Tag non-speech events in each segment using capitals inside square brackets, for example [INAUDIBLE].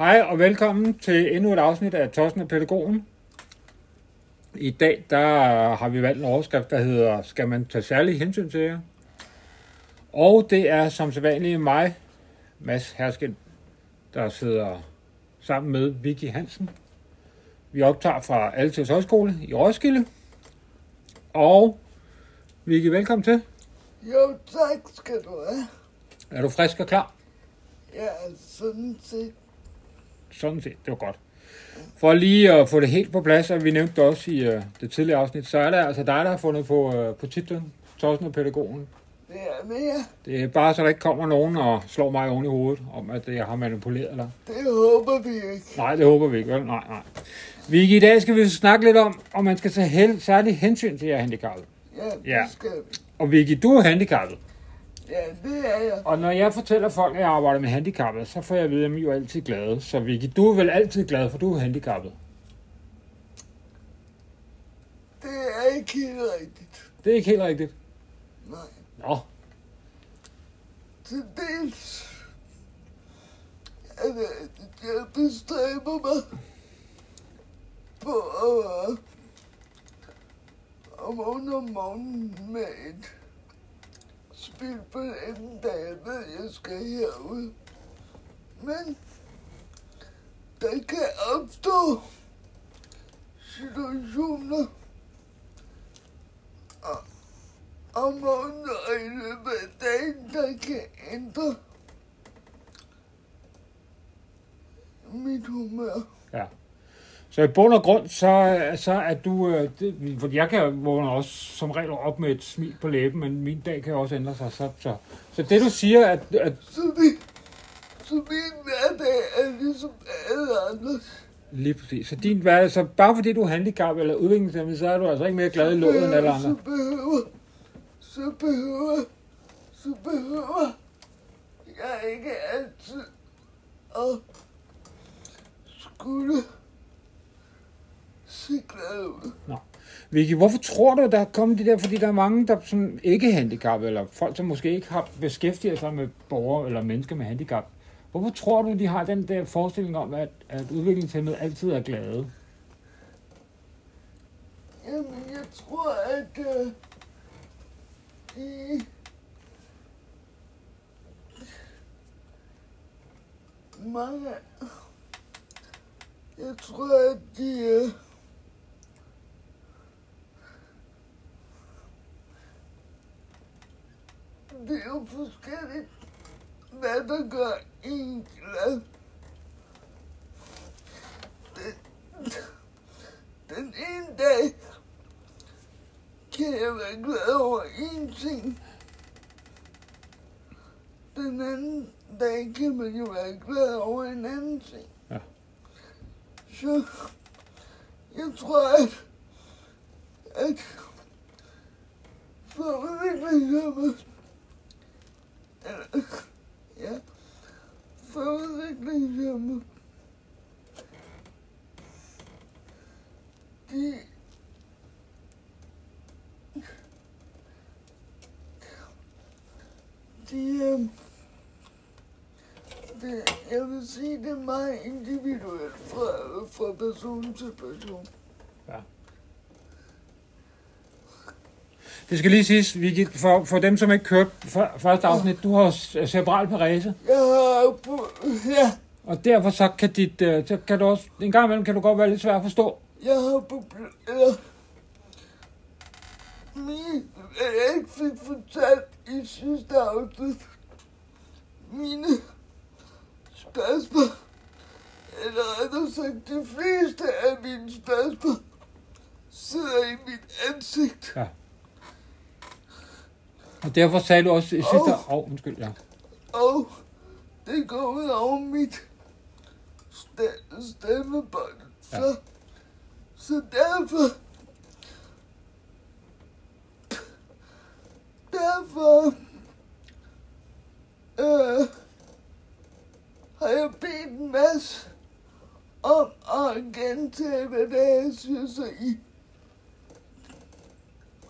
Hej og velkommen til endnu et afsnit af Tossen og Pædagogen. I dag der har vi valgt en overskrift, der hedder Skal man tage særlig hensyn til jer? Og det er som sædvanligt mig, Mads Hersken, der sidder sammen med Vicky Hansen. Vi optager fra Alters Højskole i Roskilde. Og Vicky, velkommen til. Jo, tak skal du have. Er du frisk og klar? Ja, sådan set. Sådan set, det var godt. For lige at få det helt på plads, og vi nævnte det også i uh, det tidligere afsnit, så er det altså dig, der har fundet på, uh, på titlen, Tossen og Pædagogen. Det er mere. Det er bare, så der ikke kommer nogen og slår mig oven i hovedet, om at jeg har manipuleret dig. Det håber vi ikke. Nej, det håber vi ikke, vel? Nej, nej. Vicky, i dag skal vi snakke lidt om, om man skal tage hel, særlig hensyn til jer handicappede. Ja, det Ja. skal vi. Og Vicky, du er handicappet. Ja, det er jeg. Og når jeg fortæller folk, at jeg arbejder med handicappede, så får jeg at vide, at de er jo altid glade. Så Vicky, du er vel altid glad, for du er handicappet. Det er ikke helt rigtigt. Det er ikke helt rigtigt. Nej. Nå, Til dels er at jeg bestræber mig på at at vågne om morgenen med et spil på den dag, jeg ved, jeg skal herud. Men der kan opstå situationer og- om morgenen og i løbet af dagen, der kan ændre mit humør. Så i bund og grund, så, så er du... øh, Det, for jeg kan vågne også som regel op med et smil på læben, men min dag kan også ændre sig. Så, så, så det du siger, at, at Så, vi, så min hverdag er ligesom alle andres. lige præcis, så din hverdag, så bare fordi du er handicappet eller udviklingshemmet, så er du altså ikke mere glad i låget end alle andre. Så behøver, så behøver, så behøver jeg ikke altid at skulle ud. Vicky, hvorfor tror du, der er kommet de der, fordi der er mange, der sådan ikke er handicappede, eller folk, som måske ikke har beskæftiget sig med borgere eller mennesker med handicap. Hvorfor tror du, de har den der forestilling om, at, at udviklingshemmede altid er glade? Jamen, jeg tror, at øh, de... Mange... Jeg tror, at de... Øh, det er jo forskelligt, hvad der gør en glad. Den, den ene dag kan jeg være glad over en ting. Den anden dag kan man jo være glad over en anden ting. Ja. Så jeg tror, at, at for udviklingshemmede, ja, for udviklingshjemme. de de, øh, det, jeg vil sige, det er meget individuelt fra, fra person til person. Det skal lige siges, Vicky, for, for dem, som ikke kørte for, første afsnit, du har c- cerebral parese, på, ja, og derfor så kan, dit, øh, så kan du også, en gang imellem kan du godt være lidt svær at forstå. jeg har min, jeg ikke fik fortalt i sidste afsnit, mine spasmer, eller rettere sagt, de fleste af mine spasmer, sidder i mit ansigt. Og derfor sagde du også i sidste... Åh, Åh. oh, undskyld, ja. Og det går ud over mit st- stemmebånd. Så, Ja. så derfor... Derfor... Øh, har jeg bedt en masse om at gentage, hvad det er, jeg så I...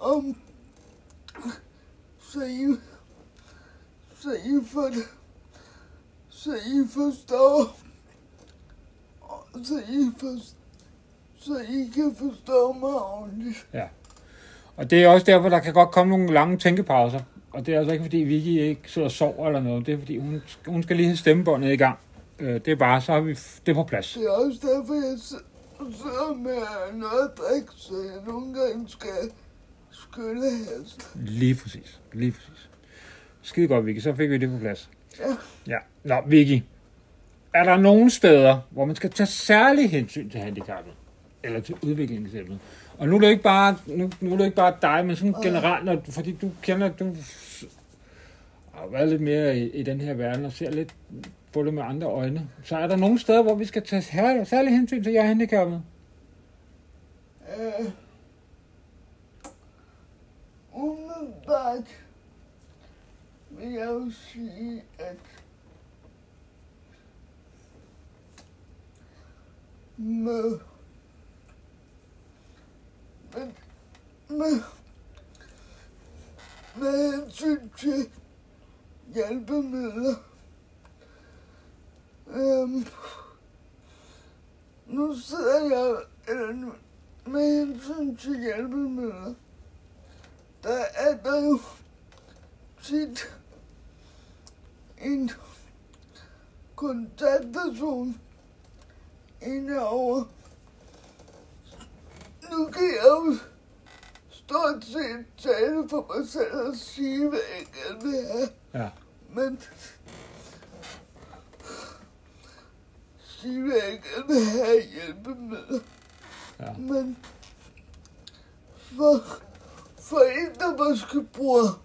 Om... Så I... Så I det... Så I forstår, så I, for, så I kan forstå mig ordentligt. Og det er også derfor, der kan godt komme nogle lange tænkepauser. Og det er altså ikke, fordi Vicky ikke sidder og sover eller noget. Det er, fordi hun, hun skal lige have stemmebåndet i gang. Øh, det er bare, så har vi det på plads. Det er også derfor, jeg sidder med noget at drikke, så jeg nogle gange skal skylle halsen. Lige præcis. Lige præcis. Skide godt, Vicky. Så fik vi det på plads. Ja. Ja. Nå, Vicky. Er der nogle steder, hvor man skal tage særlig hensyn til handicappet? Eller til udviklingshjælpet? Og nu er det ikke bare, nu, nu er det ikke bare dig, men sådan generelt, når, fordi du kender, du har været lidt mere i, i den her verden og ser lidt på det med andre øjne. Så er der nogle steder, hvor vi skal tage særlig, særlig hensyn til jer handicappede? Øh, umiddelbart vil jeg jo sige, at med, med, med, med hensyn til hjælpemidler, øhm, nu sidder jeg, eller nu, med hensyn til hjælpemidler, der er jo tit en kontaktperson indover. Nu kan jeg jo stort set tale for mig selv og sige, hvad jeg gerne vil have. Ja. Men sige, hvad jeg gerne vil have hjælpemidler. Ja. Men for, for en, der måske bruger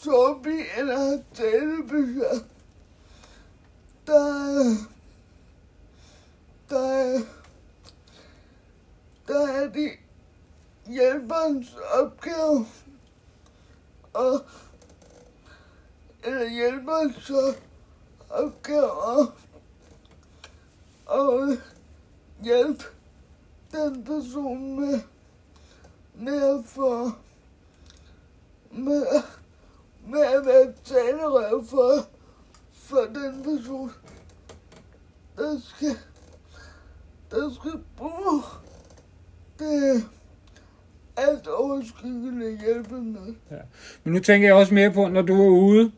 zombie eller har talebesvær, der er, der er, der er det hjælperens opgave. Og eller hjælperens opgave og, at hjælpe den person med, med få, med, med at være talerør for, for den person, der skal, der skal bruge det alt overskyggende hjælpemiddel. Men nu tænker jeg også mere på, når du er ude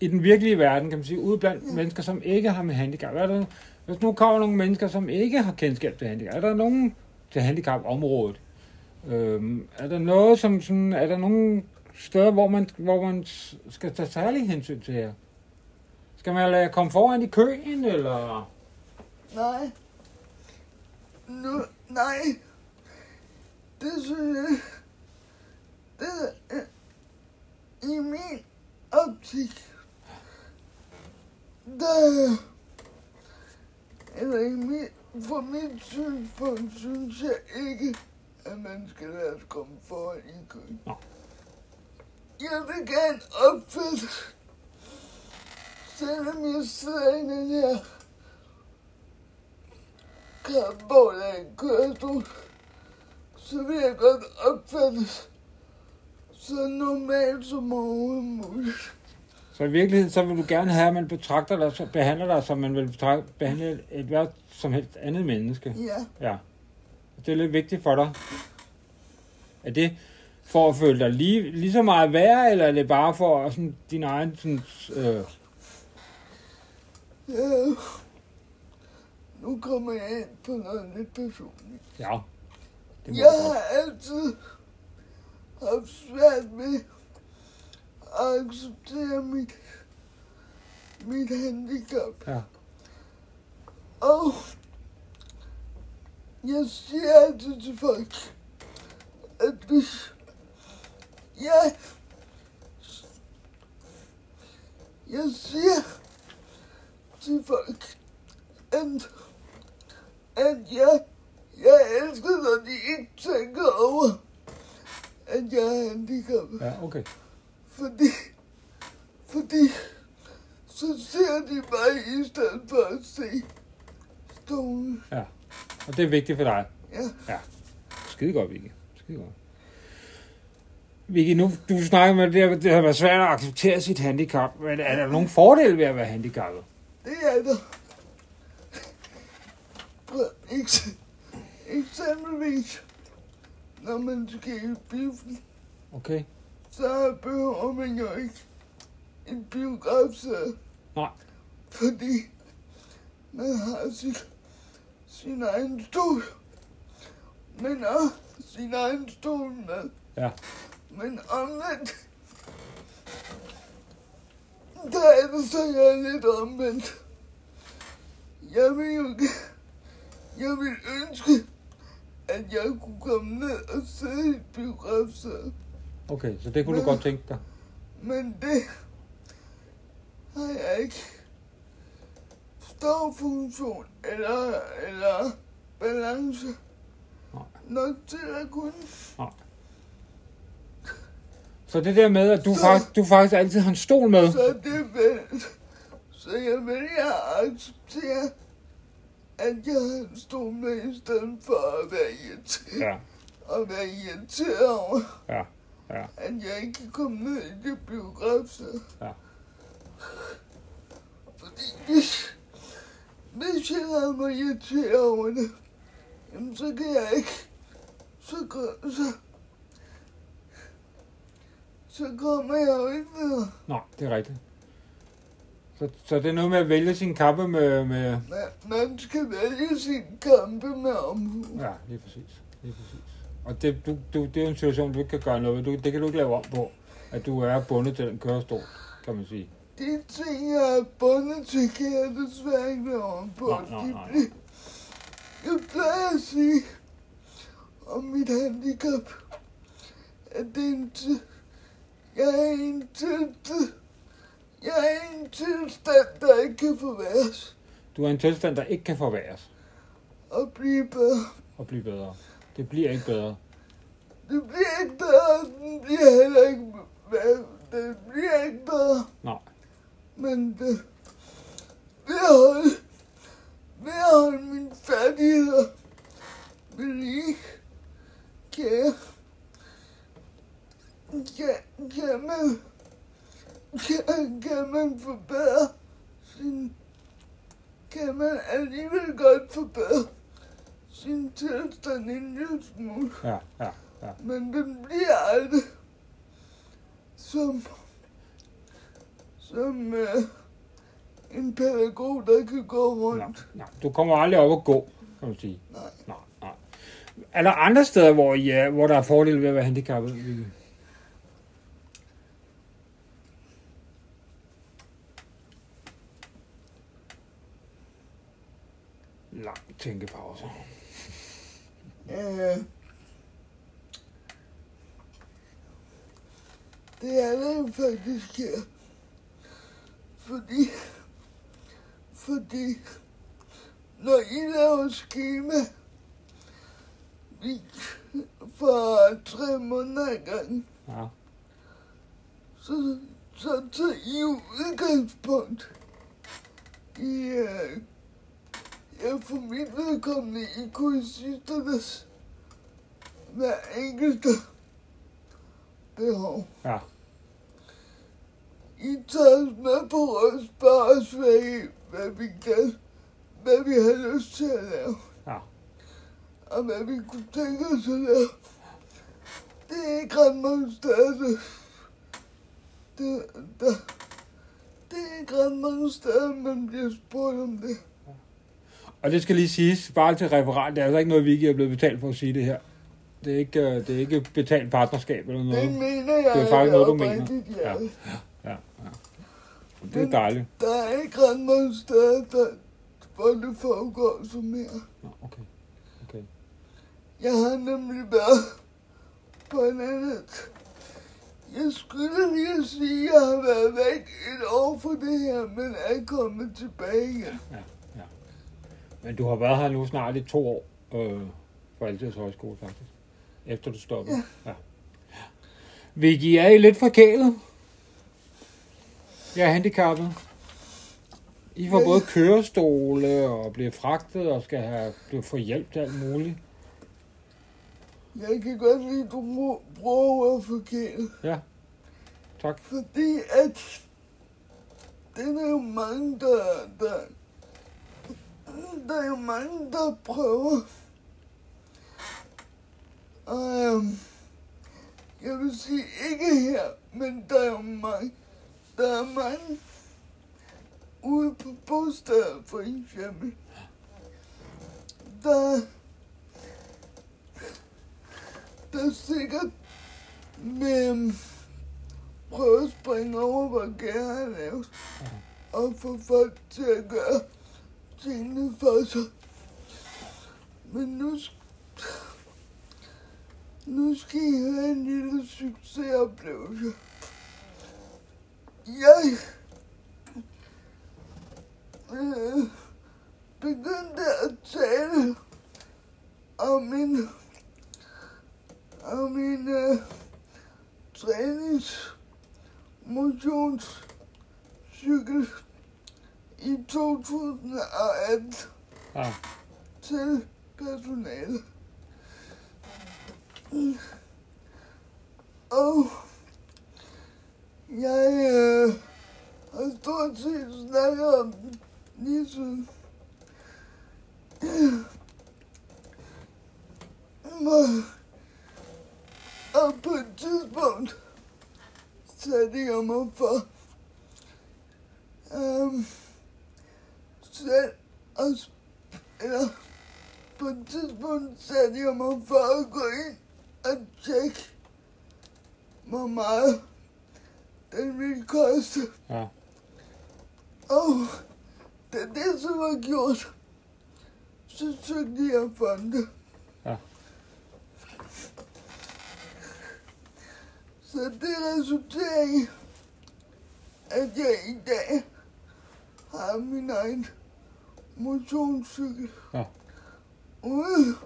i den virkelige verden, kan man sige, ude blandt ja. mennesker, som ikke har med handicap. Er der, hvis nu kommer nogle mennesker, som ikke har kendskab til handicap, er der nogen til handicapområdet? Øhm, er der noget, som sådan, er der nogle steder, hvor man, hvor man skal tage særlig hensyn til her? Skal man lade komme foran i køen, eller? Nej. Nu, nej. Det synes jeg, det er øh, i min optik, der, eller i min, for mit synspunkt, synes jeg ikke, at man skal lade os komme foran i køen. Nå. Jeg vil gerne opfatte, selvom jeg sidder i den her karbol af en kørestol, så vil jeg godt opfattes så normalt som overhovedet muligt. Så i virkeligheden, så vil du gerne have, at man betragter dig, behandler dig, som man vil behandle et hvert som helst andet menneske. Ja, Ja. Det er lidt vigtigt for dig. Er det for at føle dig lige, lige så meget værd, eller er det bare for sådan, din egen... Sådan, øh, ja. Nu kommer jeg ind på noget lidt personligt. ja, det Jeg godt. har altid haft svært med at acceptere mit, mit handicap. Ja. Og jeg siger altid til folk, at hvis jeg, jeg siger til folk, at, at jeg, jeg elsker, når de ikke tænker over, at jeg er handicappet. Ja, okay. Fordi, fordi, så ser de mig i stedet for at se stolen. Og det er vigtigt for dig. Ja. Skide godt, Vicky. Skide godt. Vicky, nu du snakker med, det, har- det har været svært at acceptere sit handicap. Men er der nogen fordele ved at være handicappet? Det er der. ekstra- eks- eksempelvis, når man skal i biffen, Okay. så behøver man jo ikke en biografsæde. Nej. Fordi man har sit, sin egen stol. Men også sin egen stol med. Ja. Men omvendt, der er det så, jeg er lidt omvendt. Jeg vil jo jeg vil ønske, at jeg kunne komme ned og sidde i et biografsæde. Okay, så det kunne du Men- godt tænke dig. Men det har jeg ikke ståfunktion eller, eller balance Nej. nok til at kunne. Så det der med, at du, Så- faktisk, du faktisk altid har en stol med. Så det vel, så jeg vælger at acceptere, at jeg har en stol med i stedet for at være irriteret, Ja, og være irriteret over, ja, ja. at jeg ikke kan komme ned i det biografsæde. Ja. Fordi hvis, jeg lader mig irritere over det, jamen så kan jeg ikke, så, så, så kommer jeg jo ikke videre. Nej, det er rigtigt. Så, så det er noget med at vælge sin kappe med... med Man, man skal vælge sin kampe med omhu. ja, lige præcis. Lige præcis. Og det, du, du, det er en situation, du ikke kan gøre noget ved. Du, det kan du ikke lave om på, at du er bundet til den kørestol, kan man sige. De ting, jeg er bundet til, kan jeg desværre ikke lave om på. Nej, nej, nej. Jeg plejer at sige om mit handicap, at det er en jeg er en tilstand, jeg er en tilstand, der ikke kan forværres Du er en tilstand, der ikke kan forværres og blive bedre. og blive bedre. Det bliver ikke bedre. Det bliver ikke bedre, den bliver heller ikke bedre. Det bliver ikke bedre. Nej. Men det, ved at holde, mine færdigheder ved lige, kan jeg, kan, kan man, kan, kan man forbedre sin, kan man alligevel godt forbedre sin tilstand en lille smule. Ja, ja. Men den bliver aldrig som, som uh, en pædagog, der kan gå Nej, rundt. nej. Du kommer aldrig op at gå, kan man sige. Nej. Nej, nej. Er der andre steder, hvor, I er, hvor der er fordele ved at være handicappet? Lang tænkepause. Uh, det er det faktisk her. Fordi, fordi når I laver skema, vi for tre måneder ad gangen, Ja, så, så tager I udgangspunkt i, øh, ja, for mit vedkommende i kursisternes hver enkelte behov. ja, I tager os med på at spørge os, hvad, I, hvad vi kan, hvad vi har lyst til at lave, ja. og hvad vi kunne tænke os at lave. Det er ikke ret mange steder, det, det, der, det er ikke ret mange steder, man bliver spurgt om det. Og det skal lige siges, bare til referat, det er altså ikke noget, Vicky er blevet betalt for at sige det her. Det er ikke, øh, det er ikke betalt partnerskab eller Det noget. mener jeg Det er faktisk noget, du mener. Ja. Ja. Ja, ja. Det er dejligt. Der er ikke ret mange steder, der, hvor det foregår som her. Nå, okay. okay. Jeg har nemlig været på en anden. Jeg skulle lige sige, at jeg har været væk et år for det her, men er kommet tilbage igen. Men du har været her nu snart i to år øh, på Altids Højskole, faktisk. Efter du stoppede. Ja. ja. Vicky, er I lidt forkælet? Jeg er handicappet. I får både kørestole og bliver fragtet og skal have, blive få hjælp til alt muligt. Jeg kan godt lide, at du må- bruger ordet forkert, Ja, tak. fordi at det er jo mange, der, der, der er jo mange, der prøver. Og øhm, jeg vil sige ikke her, men der er jo mange, der er mange ude på bosteder for eksempel. Der, der sikkert vil prøve at springe over, hvad Gær har lavet, og få folk til at gøre tingene for sig. Men nu, nu skal I have en lille succesoplevelse. Jeg øh, begyndte at tale om min om min øh, trænings motionscykel i 2018 Ja. til personale. Og jeg øh, har stort set snakket om den lige siden. Og- Og på et tidspunkt satte jeg mig for um, selv at sp- eller på et tidspunkt satte jeg mig for at gå ind og tjekke, hvor meget den ville koste. Ja. Og da det så var gjort, så søgte jeg fonde. Ja. Så det resulterer i, at jeg i dag har min egen motionscykel. Ja. Uden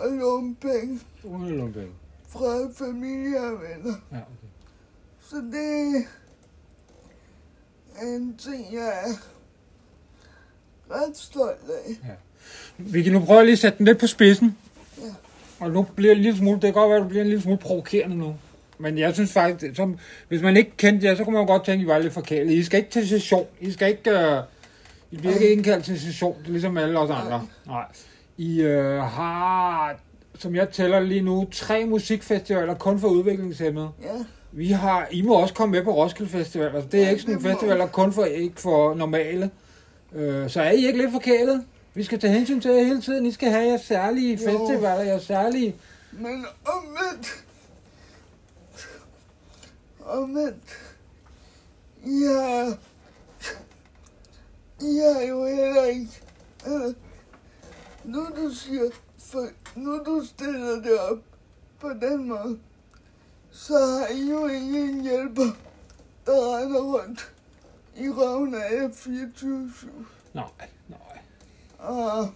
at låne penge Uden at låne penge. fra familie og venner. Ja, okay. Så det er en ting, jeg er ret stolt af. Vi kan nu prøve lige at sætte den lidt på spidsen. Ja. Og nu bliver en lille smule, det kan godt være, at det bliver en lille smule provokerende nu. Men jeg synes faktisk, som, hvis man ikke kendte jer, så kunne man godt tænke, at I var lidt forkælet. I skal ikke til session. I skal ikke, uh, I bliver ikke indkaldt til session. Det ligesom alle os andre. Nej. I uh, har, som jeg tæller lige nu, tre musikfestivaler kun for udviklingshemmede. Ja, Vi har, I må også komme med på Roskilde Festival. Altså, det er Ja, ikke sådan det nogle må. festivaler kun for, ikke for normale. Øh, så er I ikke lidt forkælet? Vi skal tage hensyn til jer hele tiden. I skal have jeres særlige Jo. festivaler, jeres særlige... men omvendt, omvendt, har, I har jo heller ikke, øh, nu du siger, for, nu du stiller det op på den måde, så har I jo ingen hjælper, der render rundt i røven af jer 24-7. Nej, nej, Og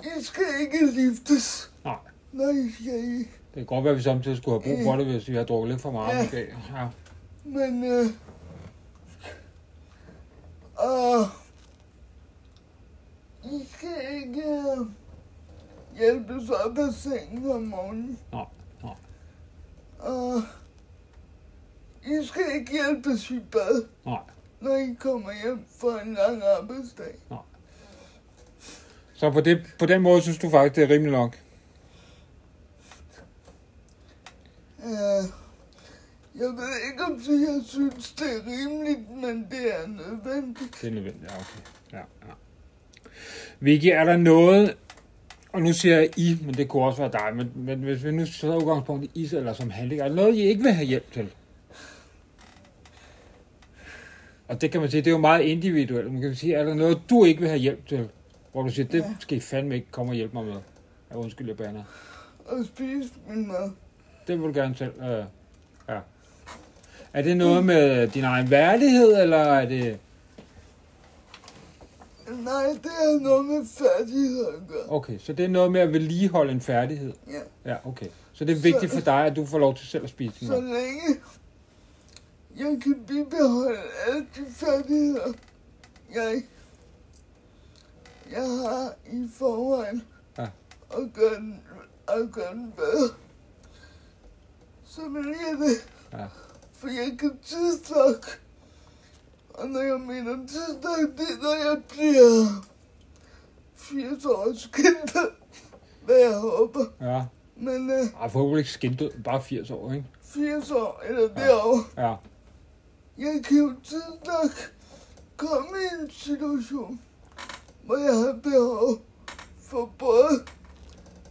I skal ikke liftes, nej. når I skal i. Det kan godt være, at vi samtidig skulle have brug for det, hvis vi har drukket lidt for meget Ja. måske. Ja. Men øh, og I skal ikke øh, hjælpes op af sengen om morgenen. Nej, nej. Og I skal ikke hjælpes i bad, Nej. når I kommer hjem fra en lang arbejdsdag. Så på, det, på den måde synes du faktisk, det er rimeligt nok? Øh, jeg ved ikke, om jeg synes, det er rimeligt, men det er nødvendigt. Det er nødvendigt, ja, okay. Ja, ja. Vicky, er der noget, og nu siger jeg I, men det kunne også være dig, men, men hvis vi nu tager udgangspunkt i I eller som handicap, er noget, I ikke vil have hjælp til? Og det kan man sige, det er jo meget individuelt. Man kan sige, er der noget, du ikke vil have hjælp til? Hvor du siger, det Ja. skal I fandme ikke komme og hjælpe mig med. Ja, undskyld, jeg baner. Og spise min mad. Det vil du gerne selv. Øh, ja. Er det noget med din egen værdighed, eller er det... Nej, det er noget med færdighed at gøre. Okay, så det er noget med at vedligeholde en færdighed. Ja. Ja, okay. Så det er vigtigt for dig, at du får lov til selv at spise din Så længe jeg kan bibeholde alle de færdigheder, jeg, jeg har i forvejen, Ja. og gøre den, og gøre den bedre, så vil jeg det. Ja. For jeg kan tidsnok. Og når jeg mener tidsnok, det er, når jeg bliver 80 år skændt, hvad jeg håber. Ja. Men øh, Ej, forhåbentlig ikke skindød, bare 80 år, ikke? 80 år eller derovre, Ja. jeg kan jo tids nok komme i en situation, hvor jeg har behov for både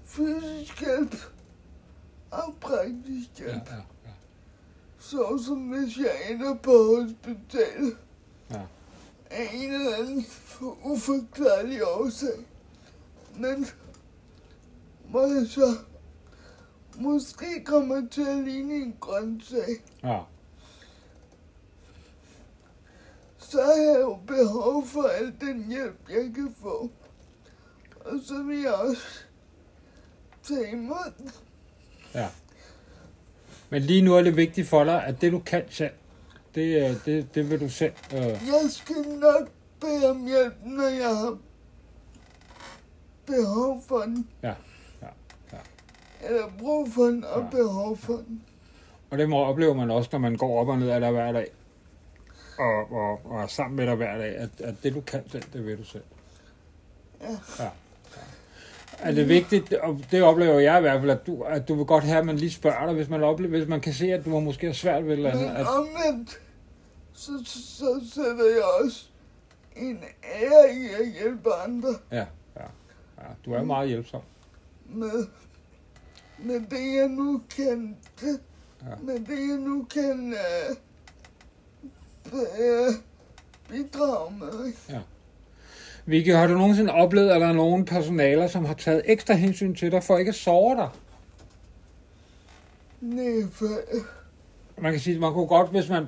fysisk hjælp og praktisk Ja, hjælp. ja, ja. Så som hvis jeg ender på hospitalet Ja. af en eller anden uforklarlig årsag. Men hvor jeg så måske kommer til at ligne en grøntsag, ja. så har jeg jo behov for al den hjælp, jeg kan få. Og så vil jeg også tage imod ja. Men lige nu er det vigtigt for dig, at det du kan selv, det, det, det vil du selv. Øh, Jeg skal nok bede om hjælp, når jeg har behov for den. Ja, ja, ja. Eller brug for den og Ja. behov for den. og det må oplever man også, når man går op og ned af dig hver dag. Og, og, og er sammen med dig hver dag, at, at det du kan selv, det vil du selv. Ja. ja. Er det vigtigt, og det oplever jeg i hvert fald, at du, at du vil godt have, at man lige spørger dig, hvis man, oplever, hvis man kan se, at du måske har svært ved et eller andet. Men omvendt, så, så sætter jeg også en ære i at hjælpe andre ja, ja, ja, du er meget hjælpsom. med, med det, jeg nu kan, Ja. med det, jeg nu kan uh, uh, bidrage med. ikke? Vicky, har du nogensinde oplevet, at der er nogen personaler, som har taget ekstra hensyn til dig, for ikke at såre dig? Nej, for Man kan sige, man kunne godt, hvis man,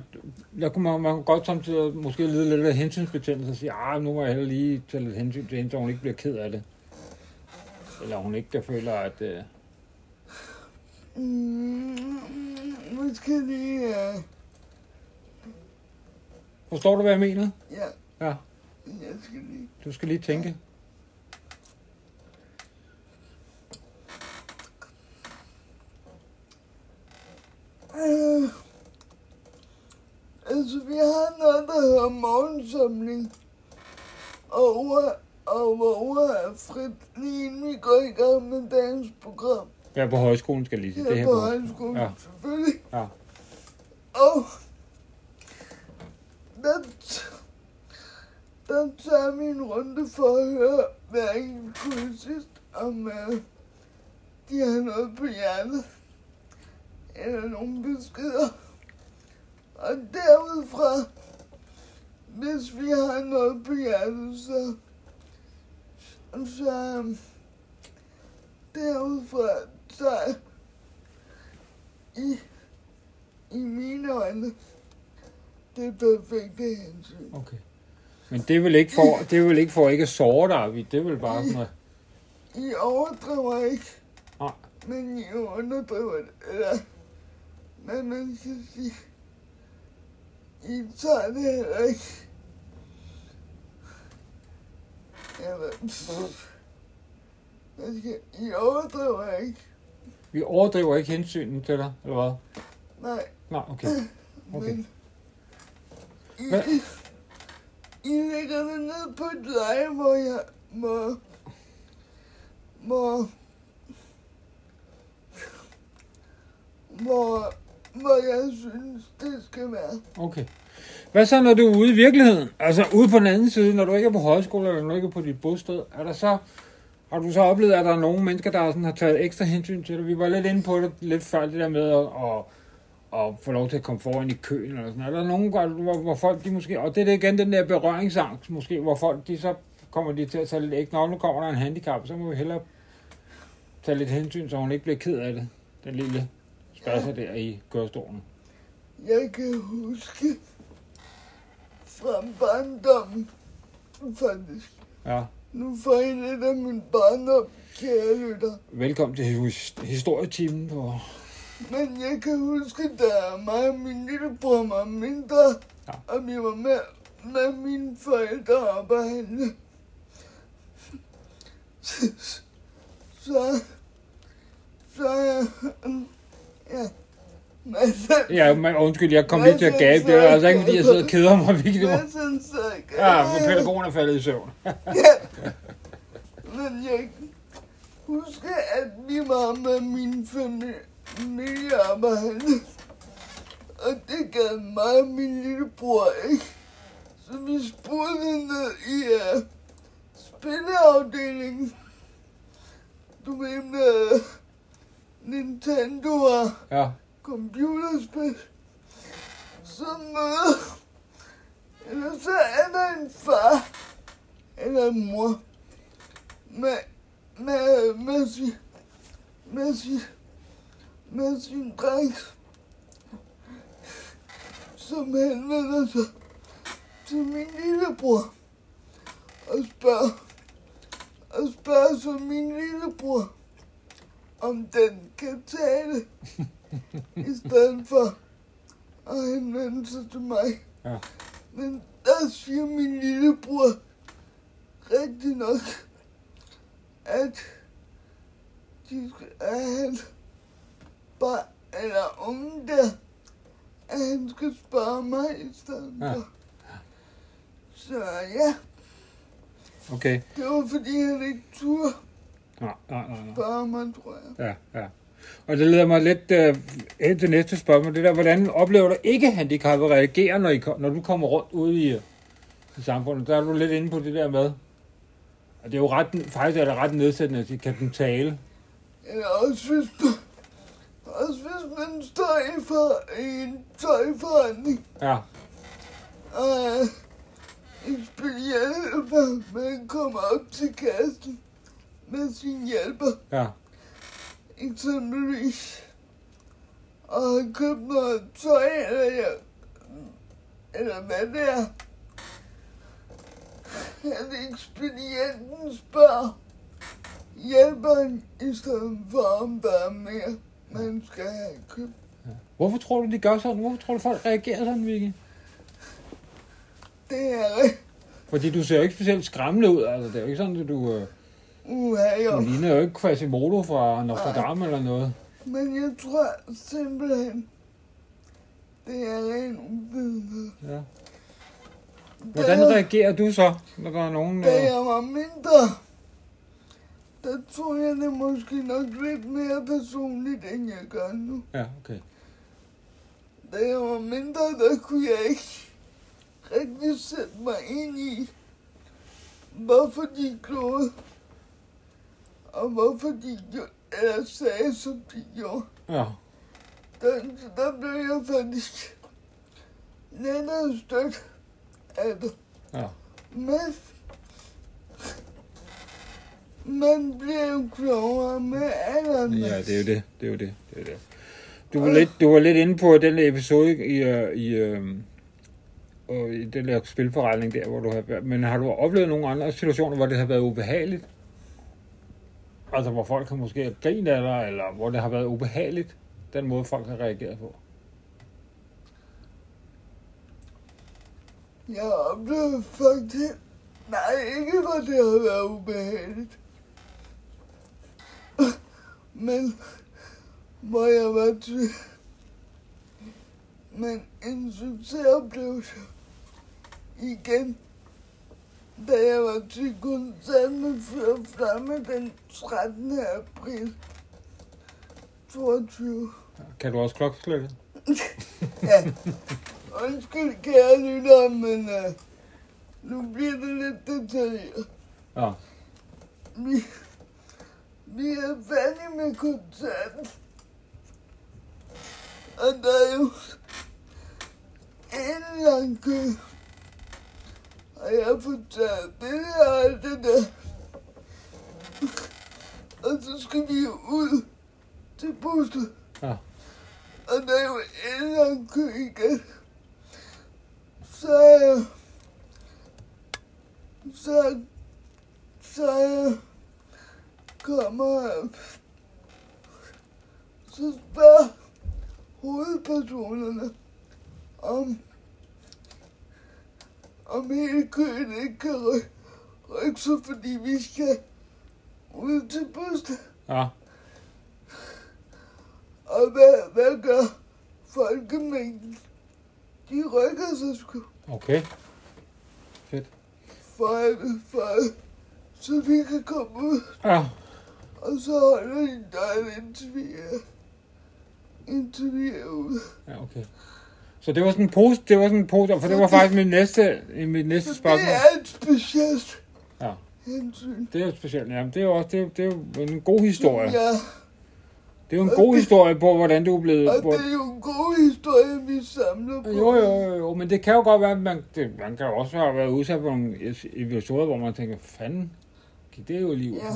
der kunne man, man kunne godt samtidig måske lide lidt af hensynsbetændelse og sige, ah, nu må jeg heller lige tage lidt hensyn til hende, så hun ikke bliver ked af det. Eller hun ikke der føler, at... Øh, mm, måske lige, uh, forstår du, hvad jeg mener? ja, Ja, jeg skal lige. du skal lige tænke. Uh, altså, vi har noget, der hedder morgensamling. Og uger, og hvor er frit, lige inden vi går i gang med dagens program. Ja, på højskolen skal lige sige. Her, Det her på højskolen, Ja. ja. selvfølgelig. Ja. Og der, der tager vi en runde for at høre hvad en kursist, om uh, de har noget på hjertet. Eller nogle beskeder. Og derudfra, hvis vi har noget på hjertet, så, så um, derudfra, så i i mine øjne, det er perfekte hensyn. Okay. Men det er vel ikke for, det er vel ikke for ikke at såre dig, Vi- det er vel bare sådan noget. I overdriver ikke, Nej. men I underdriver det. Eller, hvad man skal sige. I tager det heller ikke. Hvad? Hvad skal, I overdriver ikke. Vi overdriver ikke hensynen til dig, eller hvad? Nej, Nej, okay. Okay. men... I? I lægger det ned på et leje, hvor jeg må... Hvor... Hvor, hvor jeg synes, det skal være. Okay. Hvad så, når du er ude i virkeligheden? Altså ude på den anden side, når du ikke er på højskole, eller når du ikke er på dit bosted, er der så, har du så oplevet, at der er nogle mennesker, der sådan har taget ekstra hensyn til dig? Vi var lidt inde på det lidt før, det der med at, at, at få lov til at komme foran i køen, eller sådan Er der nogen, hvor, hvor- hvor folk de måske, og det er det igen den der berøringsangst, måske, hvor folk de så kommer de til at tage lidt ekstra, Nå, nu kommer der en handicap, så må vi hellere tage lidt hensyn, så hun ikke bliver ked af det, den lille spasser der i kørestolen. Jeg kan huske fra barndommen, faktisk. Ja. Nu får I lidt af min barndom, kære lytter. Velkommen til his- historietimen på... Men jeg kan huske, da mig og min lillebror var mindre, Ja. ja. og vi var med, med mine forældre op og handle. Så, så, jeg, ja, masser, Ja, men undskyld, jeg kom lige til at gabe. Det er altså ikke, fordi jeg sidder og keder mig virkelig. masser, så, Ja, for pædagogen er faldet i søvn. men jeg kan huske, at vi var med min familie arbejde. Og det gav mig og min lillebror ikke. Så vi spurgte ned i uh, spilleafdelingen. Du ved med Nintendo og Ja. computerspil. Så møder, eller så er der en far eller en mor med, med, med, sin, med, sin, med sin dreng, som henvender sig til min lillebror og spørger, og spørger så min lillebror, om den kan tale, i stedet for at henvende sig til mig. Ja. Men der siger min lillebror rigtig nok, at de at han bare, eller unge der, at han skal spørge mig i stedet Ja. for. Så ja, Okay. det var fordi han ikke turde Nej, nej, nej, nej. spørge mig, tror jeg. Ja, ja. Og det leder mig lidt øh, hen til næste spørgsmål. Det der, hvordan oplever du ikke handicappet reagere, når, I, når du kommer rundt ude i, i samfundet? Der er du lidt inde på det der med. Og det er jo ret, faktisk er det ret nedsættende, at de kan tale. Eller også hvis, man står i, for, i en tøjforretning, Ja, og ekspedienten, man kommer op til kassen med sin hjælper, ja, eksempelvis, og har købt noget tøj, eller, eller hvad det er. At ekspedienten spørger hjælperen i stedet for, om der er mere, man skal købt. Hvorfor tror du, de gør sådan? Hvorfor tror du, folk reagerer sådan, Vicky? Det er rigtigt. Fordi du ser jo ikke specielt skræmmende ud. Altså, det er jo ikke sådan, at du, øh, Uha, jo. du ligner jo ikke Quasimodo fra Notre Dame eller noget. Men jeg tror simpelthen, det er ren uvidenhed. Ja. Hvordan Da- reagerer du så, når der er nogen... Da Øh, jeg var mindre, der tog jeg det måske nok lidt mere personligt, end jeg gør nu. ja, okay. Da jeg var mindre, der kunne jeg ikke rigtig sætte mig ind i, hvorfor de gjorde, og hvorfor de gjorde, eller sagde, som de gjorde. Ja, Der, der blev jeg faktisk lettere stødt af det. ja. Men man bliver jo klogere med alderen. Ja, det er jo det. Det er jo det. det, er det. Du, var lidt, du var lidt inde på den episode i, øh, i, øh, og i den der spilforretning der, hvor du har været. Men har du oplevet nogle andre situationer, hvor det har været ubehageligt? Altså, hvor folk har måske grint af dig, eller hvor det har været ubehageligt, den måde, folk har reageret på? Jeg oplevede faktisk... Nej, ikke hvor det har været ubehageligt. Men hvor jeg var til... Men en succesoplevelse igen, da jeg var til koncert med Fyr Flamme den 13. april 22. Kan du også klokkeslætte? [LAUGHS] Ja. Undskyld, kære lyttere, men uh, nu bliver det lidt detaljeret. Ja. Vi, vi er færdige med koncerten. Og der er jo en lang kø. Og jeg fået taget billeder alt det der. Og så skal vi ud til bussen. Ja. Og der er jo en lang kø igen. Så er jeg... Så... Så er jeg... Kommer. Så spørger hovedpersonerne om... Om hele køen ikke kan ry- rykke sig, fordi vi skal ud til bussen. Ja. Og hvad, hvad gør folkemængden? De rykker sig sgu Okay. Fedt. for, for så vi kan komme ud, Ja, og så holder de dig et interview. Interview. ja, okay. Så det var sådan en pose, det var sådan en pose, for det var faktisk mit næste, mit næste Så det spørgsmål. er et specielt Ja. hensyn. Det er jo specielt, ja. Det er også, det er, det er en god historie. Ja, Det er jo en god historie på, hvordan du er blevet... og Hvor, det er jo en god historie, vi samler på. jo, jo, jo, jo, men det kan jo godt være, at man, det, man kan jo også have været udsat på nogle episoder, hvor man tænker, fanden, gik det jo lige ud Ja.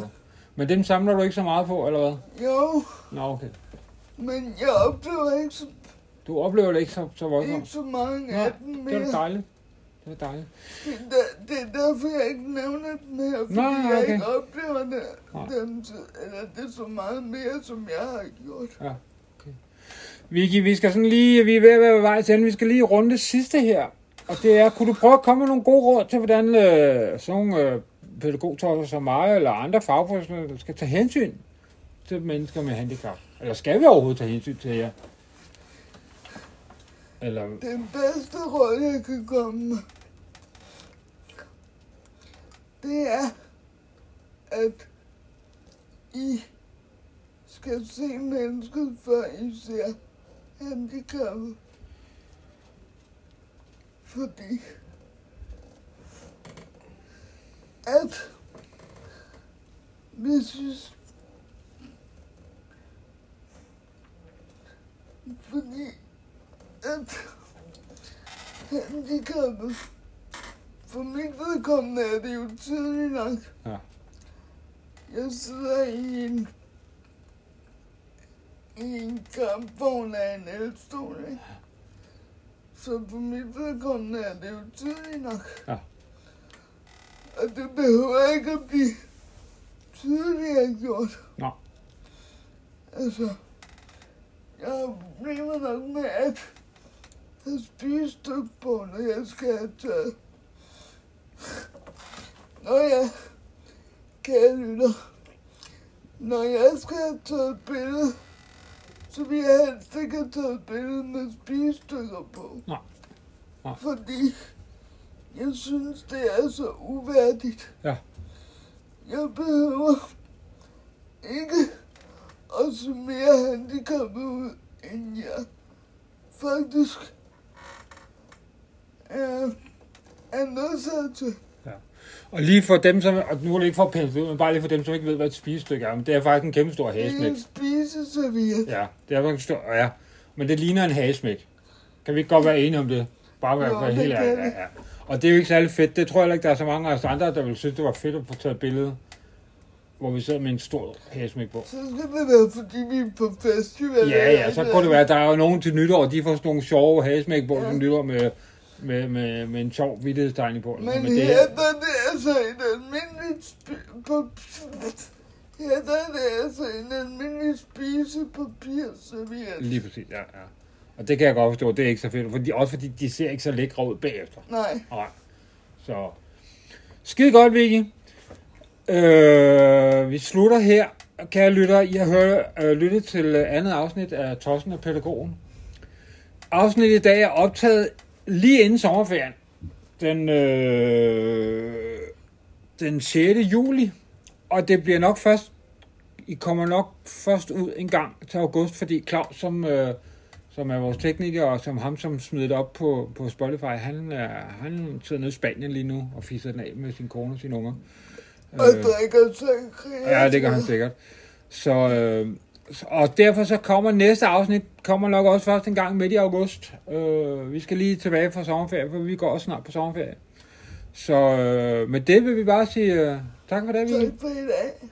Men dem samler du ikke så meget på, eller hvad? Jo, Nå, okay. men jeg oplever ikke så, Du oplever det ikke så, så ikke voldsomt. så mange af dem Det mere. er da dejligt. Det er dejligt. Det er, der, det er derfor, jeg ikke nævner dem her, fordi Nej, jeg okay. ikke oplever det, dem, eller det er så meget mere, som jeg har gjort. Vicky, vi skal sådan lige, vi er ved at være ved vej til. Vi skal lige runde det sidste her. Og det er, kunne du prøve at komme med nogle gode råd til, hvordan øh, sådan nogle øh, pædagogtosser som mig eller andre fagprofessionelle skal tage hensyn til mennesker med handicap? Eller skal vi overhovedet tage hensyn til jer? Eller, Den bedste råd, jeg kan komme det er, at I skal se mennesket, før I ser handicappet. Fordi at vi fordi at handicappet for mit vedkommende er det jo tidligt nok. Ja. Jeg sidder i en i en kampvogn af en elstol, ikke? Så for mit vedkommende er det jo tidligt nok. Ja. Og det behøver ikke at blive tidligere gjort. Nå. Altså, jeg har problemer nok med at have spisestykke på, når jeg skal have taget. Når jeg, kære lytter, når jeg skal have taget et billede, så vil jeg helst ikke have taget et billede med spisestykker på. Nej. Nej. Fordi jeg synes, det er så uværdigt. Ja. Jeg behøver ikke at se mere handicappet ud, end jeg faktisk er, er nødt til. og lige for dem, som, og nu er det ikke for at pille det ud, men bare lige for dem, som ikke ved, hvad et spisestykke er, men det er faktisk en kæmpe stor Det er hagesmæk. en spiseserviet. Ja, det er faktisk en stor, ja. Men det ligner en hagesmæk. Kan vi ikke godt være enige om det? Bare være, Jo, være helt ærlig. Ja, ja. Og det er jo ikke særlig fedt. Det tror jeg heller ikke, der er så mange af os andre, der vil synes, det var fedt at få taget et billede, hvor vi sidder med en stor hagesmæk på. Så skal det være, fordi vi er på festival. Ja, ja, så kunne det være, der er jo nogen til nytår, de får sådan nogle sjove hagesmæk på Ja. nytår med, med, med, med en sjov vidtighedstegning på. Men det her, der er det altså et almindeligt spi- på, her, der er det altså en almindelig spisepapirserviet. Lige præcis, ja, ja. Og det kan jeg godt forstå, det er ikke så fedt. Fordi, også fordi de ser ikke så lækre ud bagefter. Nej, Nej. Så skide godt, Vicky. Øh, vi slutter her. Kære lytter, I har hørt, øh, lyttet til øh, andet afsnit af Tossen og Pædagogen. Afsnittet i dag er optaget lige inden sommerferien. Den, øh, den 6. juli. Og det bliver nok først, I kommer nok først ud en gang til august, fordi Claus, som, øh, som er vores tekniker, og som ham, som smider det op på, på Spotify, han, er, han sidder nede i Spanien lige nu og fiser den af med sin kone og sine unger. og drikker sangria. Øh. Ja, det gør han sikkert. Så, øh, og derfor så kommer næste afsnit, kommer nok også først en gang midt i august. Øh, vi skal lige tilbage fra sommerferie, for vi går også snart på sommerferie. Så øh, med det vil vi bare sige øh, tak for det, vi. Tak for i dag.